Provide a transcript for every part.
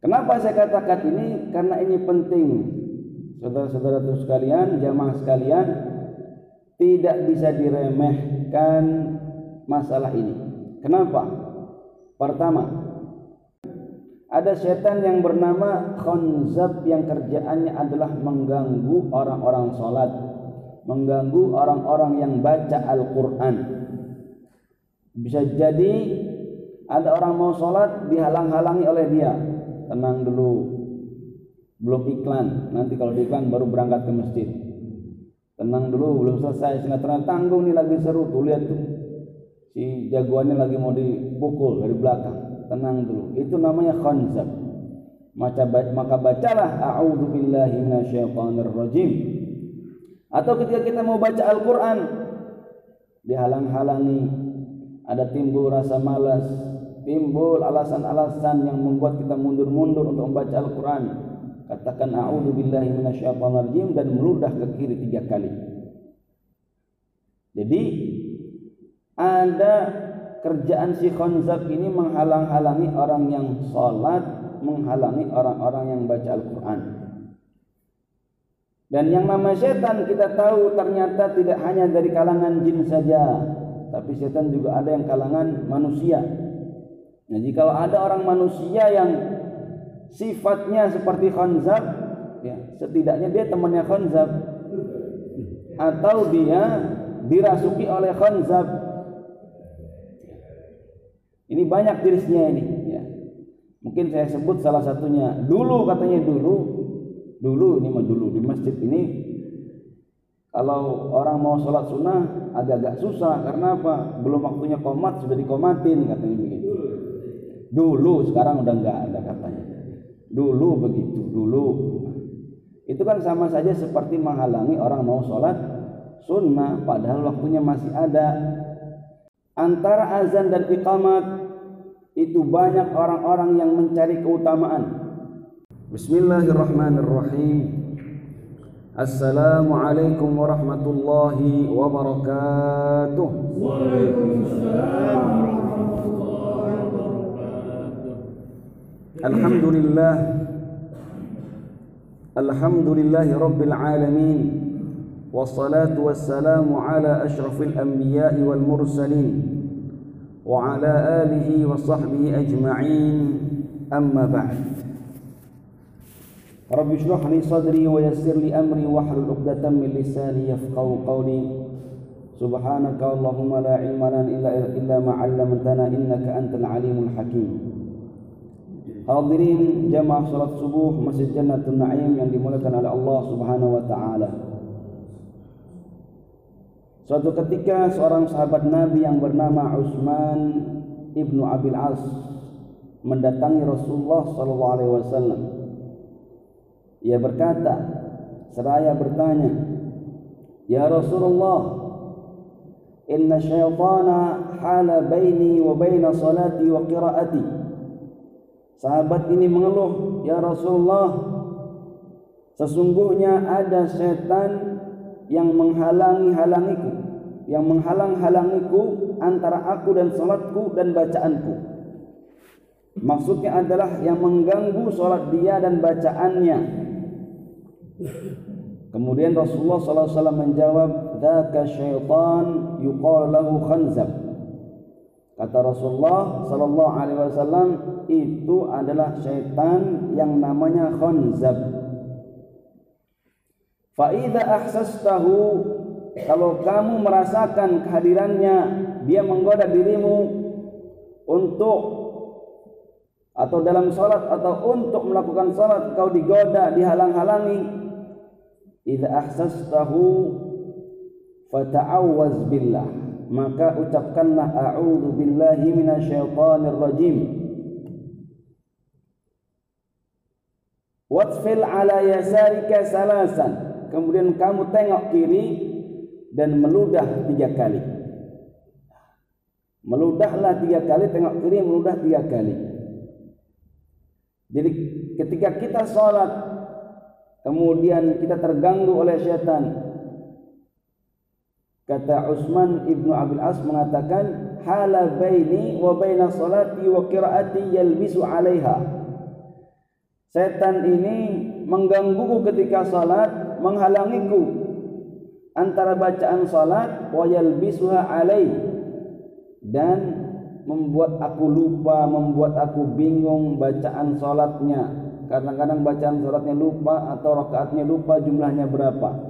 Kenapa saya katakan ini? Karena ini penting. Saudara-saudara sekalian, jamaah sekalian, tidak bisa diremehkan masalah ini. Kenapa? Pertama, ada setan yang bernama Khonzab yang kerjaannya adalah mengganggu orang-orang sholat, mengganggu orang-orang yang baca Al-Quran. Bisa jadi ada orang mau sholat dihalang-halangi oleh dia. Tenang dulu, belum iklan. Nanti kalau iklan baru berangkat ke masjid. Tenang dulu, belum selesai. Sinetron tanggung nih lagi seru tuh. Lihat tuh. Si jagoannya lagi mau dipukul dari belakang. Tenang dulu. Itu namanya khanzab maka maka bacalah a'udzu billahi minasyaitonir rajim atau ketika kita mau baca Al-Qur'an dihalang-halangi. Ada timbul rasa malas timbul alasan-alasan yang membuat kita mundur-mundur untuk membaca Al-Qur'an katakan a'udzu billahi minasyaitonir rajim dan meludah ke kiri tiga kali jadi ada kerjaan si khonzab ini menghalang-halangi orang yang sholat, menghalangi orang-orang yang baca Al-Quran. Dan yang nama setan kita tahu ternyata tidak hanya dari kalangan jin saja, tapi setan juga ada yang kalangan manusia. Nah, jika ada orang manusia yang sifatnya seperti khonzab, ya, setidaknya dia temannya khonzab, atau dia dirasuki oleh khonzab, ini banyak jenisnya ini. Ya. Mungkin saya sebut salah satunya. Dulu katanya dulu, dulu ini mah dulu di masjid ini kalau orang mau sholat sunnah agak-agak susah karena apa? Belum waktunya komat sudah dikomatin katanya begitu. Dulu sekarang udah enggak ada katanya. Dulu begitu, dulu. Itu kan sama saja seperti menghalangi orang mau sholat sunnah padahal waktunya masih ada antara azan dan iqamat itu banyak orang-orang yang mencari keutamaan. Bismillahirrahmanirrahim. Assalamualaikum warahmatullahi wabarakatuh. Waalaikumsalam warahmatullahi Alhamdulillah. Alhamdulillahi rabbil alamin. Wassalatu wassalamu ala ashrafil anbiya'i wal mursalin. وعلى آله وصحبه أجمعين أما بعد رب اشرح لي صدري ويسر لي أمري واحلل عقدة من لساني يفقهوا قولي سبحانك اللهم لا علم لنا إلا ما علمتنا إنك أنت العليم الحكيم Hadirin jamaah salat subuh Masjid Jannatul Naim yang dimuliakan oleh Allah Subhanahu wa taala. Suatu ketika seorang sahabat Nabi yang bernama Utsman ibnu Abil As mendatangi Rasulullah Sallallahu Alaihi Wasallam. Ia berkata, seraya bertanya, Ya Rasulullah, Inna syaitana hala baini wa baina salati wa qiraati. Sahabat ini mengeluh, Ya Rasulullah, sesungguhnya ada setan yang menghalangi-halangiku yang menghalang-halangiku antara aku dan salatku dan bacaanku. Maksudnya adalah yang mengganggu salat dia dan bacaannya. Kemudian Rasulullah SAW menjawab dzaka syaitan yuqal lahu khanzab kata Rasulullah sallallahu alaihi wasallam itu adalah syaitan yang namanya khanzab. Fa'idha ahsastahu kalau kamu merasakan kehadirannya dia menggoda dirimu untuk atau dalam sholat atau untuk melakukan sholat kau digoda dihalang-halangi. Idza ahsastahu fata'awwaz billah maka ucapkanlah a'udzu billahi minasyaitonir rajim watfil ala yasarika salasan kemudian kamu tengok kiri dan meludah tiga kali. Meludahlah tiga kali, tengok kiri, meludah tiga kali. Jadi ketika kita sholat, kemudian kita terganggu oleh syaitan, kata Utsman ibnu Abil As mengatakan, hala baini wa baina salati wa qiraati yalbisu alaiha. setan ini menggangguku ketika salat menghalangiku antara bacaan salat wa yalbisuha alai dan membuat aku lupa membuat aku bingung bacaan salatnya kadang-kadang bacaan salatnya lupa atau rakaatnya lupa jumlahnya berapa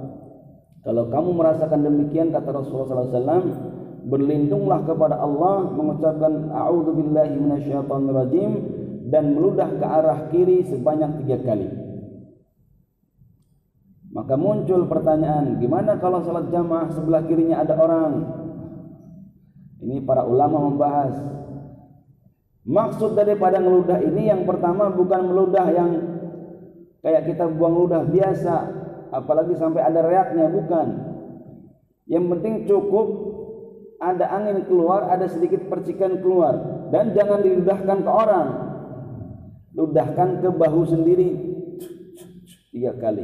kalau kamu merasakan demikian kata Rasulullah SAW berlindunglah kepada Allah mengucapkan a'udzubillahi minasyaitonirrajim dan meludah ke arah kiri sebanyak tiga kali. Maka muncul pertanyaan, gimana kalau salat jamaah sebelah kirinya ada orang? Ini para ulama membahas. Maksud daripada meludah ini yang pertama bukan meludah yang kayak kita buang ludah biasa, apalagi sampai ada reaknya, bukan. Yang penting cukup ada angin keluar, ada sedikit percikan keluar dan jangan diludahkan ke orang. Ludahkan ke bahu sendiri tiga kali.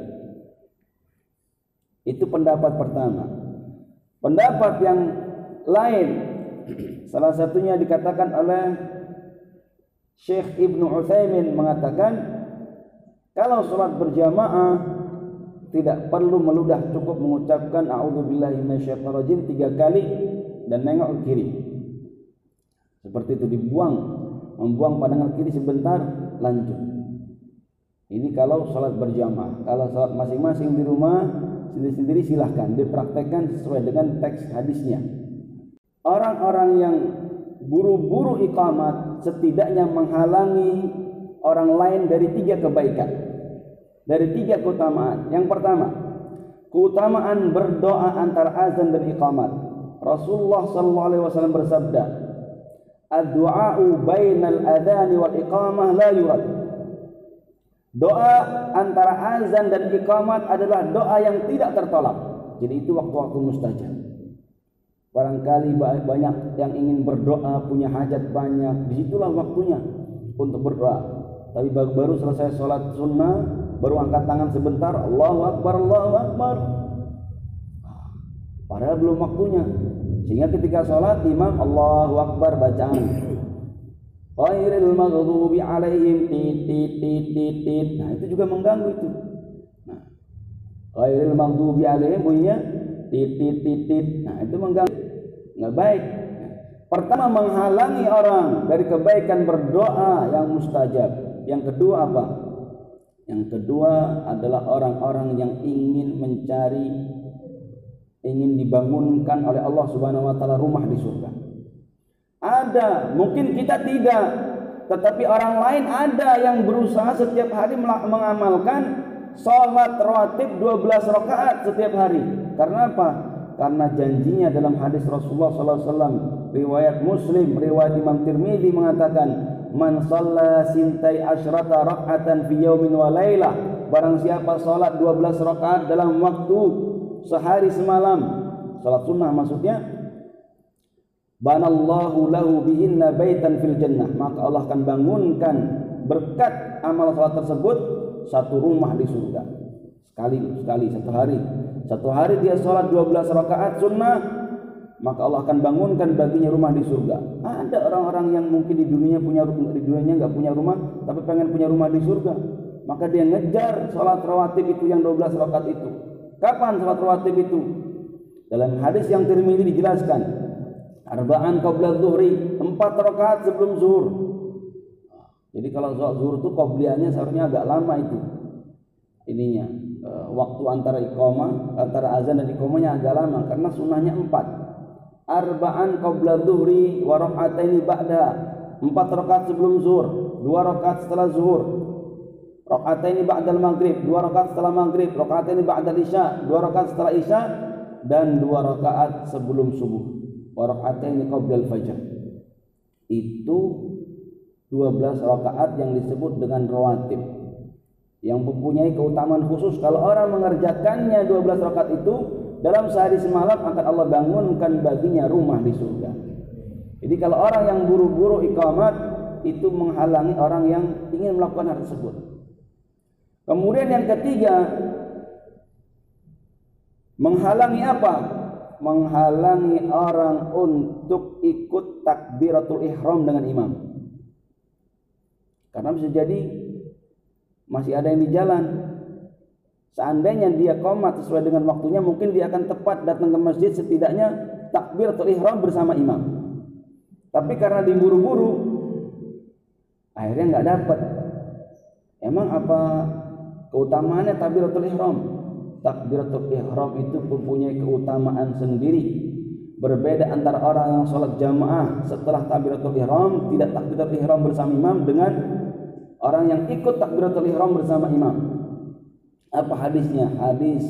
Itu pendapat pertama. Pendapat yang lain salah satunya dikatakan oleh Syekh Ibnu Utsaimin mengatakan kalau sholat berjamaah tidak perlu meludah cukup mengucapkan a'udzubillahi minasyaitonirrajim tiga kali dan nengok ke kiri. Seperti itu dibuang, membuang pandangan kiri sebentar, lanjut. Ini kalau sholat berjamaah. Kalau sholat masing-masing di rumah, sendiri-sendiri silahkan dipraktekkan sesuai dengan teks hadisnya. Orang-orang yang buru-buru iqamat setidaknya menghalangi orang lain dari tiga kebaikan. Dari tiga keutamaan. Yang pertama, keutamaan berdoa antara azan dan iqamat. Rasulullah sallallahu alaihi wasallam bersabda, "Ad-du'a'u bainal adhan wal iqamah la yurad." Doa antara azan dan iqamat adalah doa yang tidak tertolak. Jadi itu waktu-waktu mustajab. Barangkali banyak yang ingin berdoa, punya hajat banyak, di situlah waktunya untuk berdoa. Tapi baru selesai sholat sunnah, baru angkat tangan sebentar, Allahu Akbar, Allahu Akbar. Padahal belum waktunya. Sehingga ketika sholat imam Allahu Akbar bacaan. Ghairil maghdubi alaihim tit tit. Nah, itu juga mengganggu itu. Nah, ghairil maghdubi alaihim bunyinya tit. Nah, itu mengganggu. Enggak baik. Pertama menghalangi orang dari kebaikan berdoa yang mustajab. Yang kedua apa? Yang kedua adalah orang-orang yang ingin mencari ingin dibangunkan oleh Allah Subhanahu wa taala rumah di surga. Ada, mungkin kita tidak, tetapi orang lain ada yang berusaha setiap hari mengamalkan salat rawatib 12 rakaat setiap hari. Karena apa? Karena janjinya dalam hadis Rasulullah SAW riwayat Muslim, riwayat Imam Tirmidzi mengatakan, "Man shalla sintai asyrata raka'atan fi yaumin wa lailah." Barang siapa salat 12 rakaat dalam waktu sehari semalam salat sunnah maksudnya banallahu lahu bihinna baitan fil jannah. Maka Allah akan bangunkan berkat amal salat tersebut satu rumah di surga. Sekali sekali satu hari. Satu hari dia salat 12 rakaat sunnah maka Allah akan bangunkan baginya rumah di surga ada orang-orang yang mungkin di dunia punya di dunia nggak punya rumah tapi pengen punya rumah di surga maka dia ngejar salat rawatib itu yang 12 rakaat itu Kapan salat rawatib itu? Dalam hadis yang Tirmizi dijelaskan, arba'an qabla zuhri, empat rakaat sebelum zuhur. Jadi kalau sholat zuhur itu qobliyahnya seharusnya agak lama itu. Ininya, e, waktu antara iqamah, antara azan dan iqamahnya agak lama karena sunnahnya empat. Arba'an qabla zuhri wa raka'ataini ba'da. Empat rakaat sebelum zuhur, dua rakaat setelah zuhur, Rakaat ini ba'dal maghrib, dua rakaat setelah maghrib, rakaat ini ba'dal isya, dua rakaat setelah isya dan dua rakaat sebelum subuh. Wa ini qablal fajr. Itu 12 rakaat yang disebut dengan rawatib. Yang mempunyai keutamaan khusus kalau orang mengerjakannya 12 rakaat itu dalam sehari semalam akan Allah bangunkan baginya rumah di surga. Jadi kalau orang yang buru-buru iqamat itu menghalangi orang yang ingin melakukan hal tersebut. Kemudian yang ketiga menghalangi apa? Menghalangi orang untuk ikut takbiratul ihram dengan imam. Karena bisa jadi masih ada yang di jalan. Seandainya dia komat sesuai dengan waktunya, mungkin dia akan tepat datang ke masjid setidaknya takbir atau ihram bersama imam. Tapi karena diburu-buru, akhirnya nggak dapat. Emang apa keutamaannya takbiratul ihram? Takbiratul ihram itu mempunyai keutamaan sendiri. Berbeda antara orang yang sholat jamaah setelah takbiratul ihram tidak takbiratul ihram bersama imam dengan orang yang ikut takbiratul ihram bersama imam. Apa hadisnya? Hadis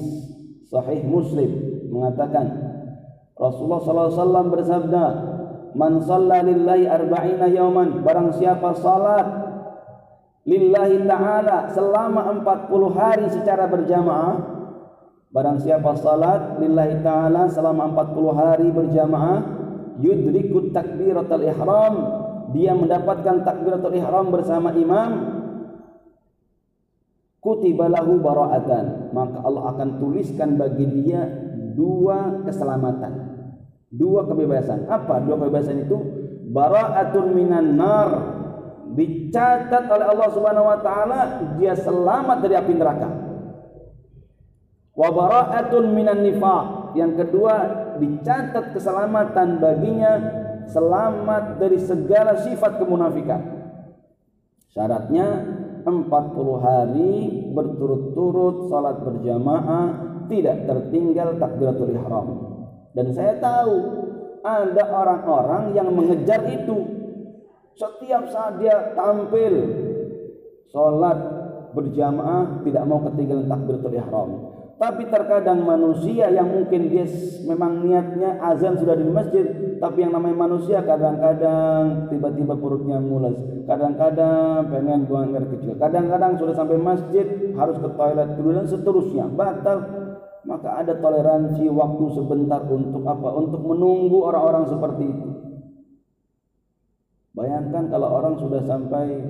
sahih Muslim mengatakan Rasulullah SAW bersabda, "Man shalla lillahi arba'ina yawman, barang siapa salat lillahi ta'ala selama 40 hari secara berjamaah, barang siapa salat lillahi ta'ala selama 40 hari berjamaah, yudrikut takbiratul ihram, dia mendapatkan takbiratul ihram bersama imam kutiba lahu bara'atan. Maka Allah akan tuliskan bagi dia dua keselamatan. Dua kebebasan. Apa dua kebebasan itu? Bara'atun minan nar. Dicatat oleh Allah Subhanahu wa taala dia selamat dari api neraka. Wa bara'atun minan nifaq. Yang kedua dicatat keselamatan baginya selamat dari segala sifat kemunafikan. Syaratnya 40 hari berturut-turut salat berjamaah tidak tertinggal takbiratul ihram. Dan saya tahu ada orang-orang yang mengejar itu. Setiap saat dia tampil salat berjamaah tidak mau ketinggalan takbiratul ihram. Tapi terkadang manusia yang mungkin dia memang niatnya azan sudah di masjid, tapi yang namanya manusia kadang-kadang tiba-tiba perutnya mules, kadang-kadang pengen buang air kecil, kadang-kadang sudah sampai masjid harus ke toilet dulu dan seterusnya batal. Maka ada toleransi waktu sebentar untuk apa? Untuk menunggu orang-orang seperti itu. Bayangkan kalau orang sudah sampai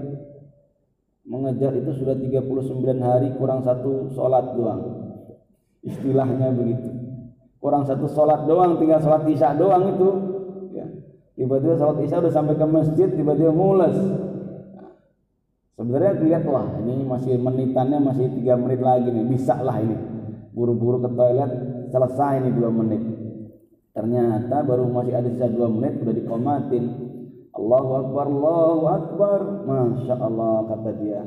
mengejar itu sudah 39 hari kurang satu sholat doang istilahnya begitu. Kurang satu sholat doang tinggal sholat isya doang itu. Ya. tiba-tiba sholat isya udah sampai ke masjid tiba-tiba mules. Sebenarnya dilihat wah ini masih menitannya masih tiga menit lagi nih. Bisa lah ini. Buru-buru ke toilet selesai ini dua menit. Ternyata baru masih ada sisa dua menit udah dikomatin. Allahu Akbar Allahu Akbar. Masya Allah kata dia.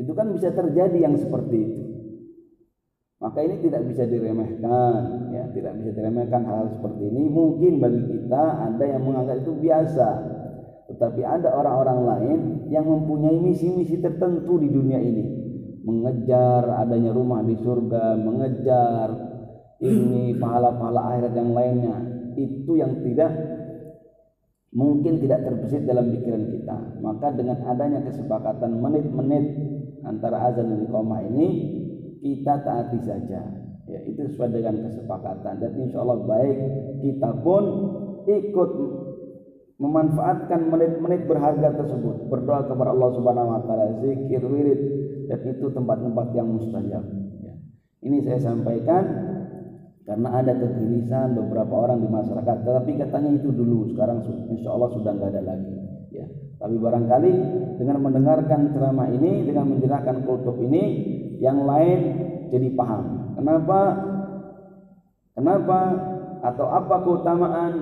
Itu kan bisa terjadi yang seperti itu maka ini tidak bisa diremehkan, ya, tidak bisa diremehkan hal seperti ini. Mungkin bagi kita ada yang menganggap itu biasa, tetapi ada orang-orang lain yang mempunyai misi-misi tertentu di dunia ini, mengejar adanya rumah di surga, mengejar ini pahala-pahala akhirat yang lainnya. Itu yang tidak mungkin tidak terbesit dalam pikiran kita. Maka dengan adanya kesepakatan menit-menit antara azan dan iqamah ini kita taati saja. Ya itu sesuai dengan kesepakatan. Dan insya Allah baik kita pun ikut memanfaatkan menit-menit berharga tersebut. Berdoa kepada Allah Subhanahu Wa Taala zikir wirid dan itu tempat-tempat yang mustajab ya. ini saya sampaikan karena ada kegelisahan beberapa orang di masyarakat. Tetapi katanya itu dulu sekarang insya Allah sudah nggak ada lagi. Ya. Tapi barangkali dengan mendengarkan ceramah ini dengan menjelaskan kultur ini yang lain jadi paham. Kenapa? Kenapa? Atau apa keutamaan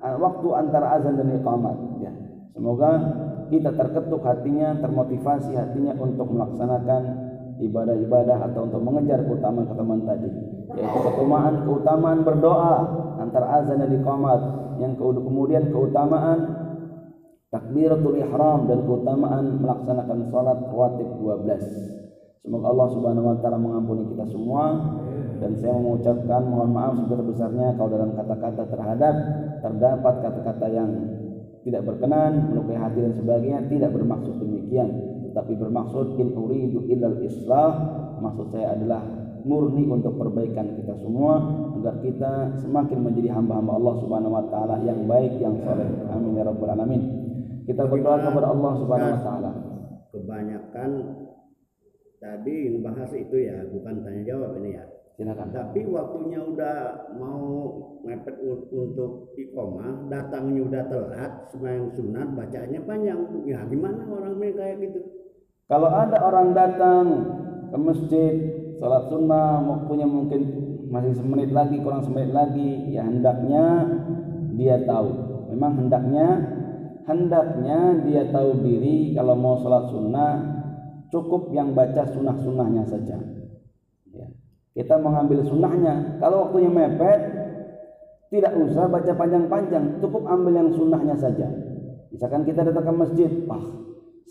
uh, waktu antara azan dan iqamat? Ya. Semoga kita terketuk hatinya, termotivasi hatinya untuk melaksanakan ibadah-ibadah atau untuk mengejar keutamaan-keutamaan tadi. Yaitu keutamaan keutamaan berdoa antara azan dan iqamat, yang kemudian keutamaan takbiratul ihram dan keutamaan melaksanakan salat rawatib 12. Semoga Allah Subhanahu wa taala mengampuni kita semua dan saya mengucapkan mohon maaf sebesar-besarnya kalau dalam kata-kata terhadap terdapat kata-kata yang tidak berkenan, melukai hati dan sebagainya, tidak bermaksud demikian, tetapi bermaksud in uridu illal islah, maksud saya adalah murni untuk perbaikan kita semua agar kita semakin menjadi hamba-hamba Allah Subhanahu wa taala yang baik yang saleh. Amin ya rabbal alamin. Kita berdoa kepada Allah Subhanahu wa taala. Kebanyakan tadi bahas itu ya bukan tanya jawab ini ya. Silakan. Tapi waktunya udah mau mepet untuk iqomah datangnya udah telat sembahyang sunat bacanya panjang. Ya gimana orang kayak gitu? Kalau ada orang datang ke masjid sholat sunnah waktunya mungkin masih semenit lagi kurang semenit lagi ya hendaknya dia tahu. Memang hendaknya hendaknya dia tahu diri kalau mau sholat sunnah cukup yang baca sunnah-sunnahnya saja. Ya. kita mengambil sunnahnya. Kalau waktunya mepet tidak usah baca panjang-panjang. Cukup ambil yang sunnahnya saja. Misalkan kita datang ke masjid ah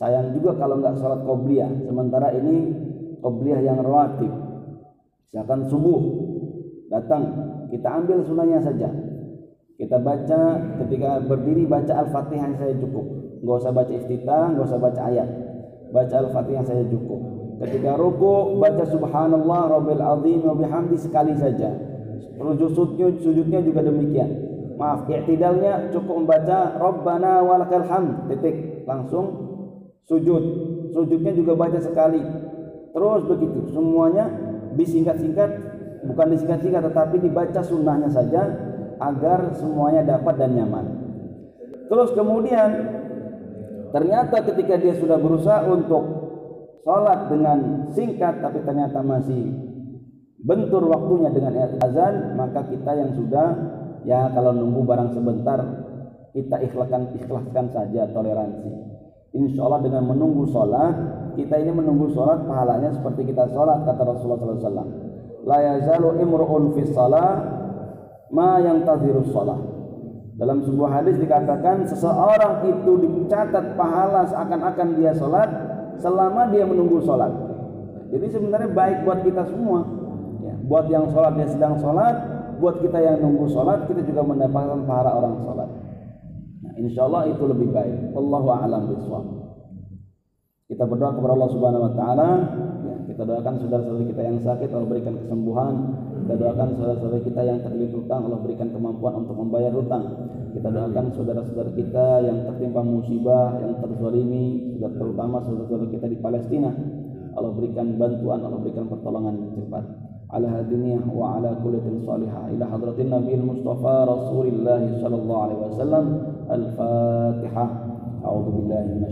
sayang juga kalau nggak sholat qobliyah. Sementara ini qobliyah yang rawatib. Misalkan subuh datang kita ambil sunnahnya saja. Kita baca ketika berdiri baca Al-Fatihah saya cukup. Enggak usah baca iftitah, enggak usah baca ayat. Baca Al-Fatihah saya cukup. Ketika ruku baca subhanallah rabbil azim wa bihamdi sekali saja. Sujudnya sujudnya juga demikian. Maaf, i'tidalnya cukup membaca Rabbana walakal hamd titik langsung sujud. Sujudnya juga baca sekali. Terus begitu, semuanya disingkat-singkat bukan disingkat-singkat tetapi dibaca sunnahnya saja agar semuanya dapat dan nyaman. Terus kemudian ternyata ketika dia sudah berusaha untuk sholat dengan singkat tapi ternyata masih bentur waktunya dengan azan maka kita yang sudah ya kalau nunggu barang sebentar kita ikhlaskan ikhlaskan saja toleransi. Insya Allah dengan menunggu sholat kita ini menunggu sholat pahalanya seperti kita sholat kata Rasulullah SAW la yazalu imru'un fi salat ma yang tazirus sholat dalam sebuah hadis dikatakan seseorang itu dicatat pahala seakan-akan dia sholat selama dia menunggu sholat. Jadi sebenarnya baik buat kita semua. Ya, buat yang sholat dia sedang sholat buat kita yang nunggu sholat kita juga mendapatkan pahala orang sholat. Nah, insya Allah itu lebih baik. Allahu a'lam bishawab. Kita berdoa kepada Allah Subhanahu wa taala. Ya, kita doakan saudara-saudara kita yang sakit Allah berikan kesembuhan kita doakan saudara-saudara kita yang terlilit hutang Allah berikan kemampuan untuk membayar hutang. Kita doakan saudara-saudara kita yang tertimpa musibah, yang terzalimi, terutama saudara-saudara kita di Palestina. Allah berikan bantuan, Allah berikan pertolongan yang cepat. Ala hadiniyah wa ala kullatin salihah ila hadratin Nabi Mustafa Rasulullah sallallahu alaihi wasallam. Al-Fatihah. A'udzu billahi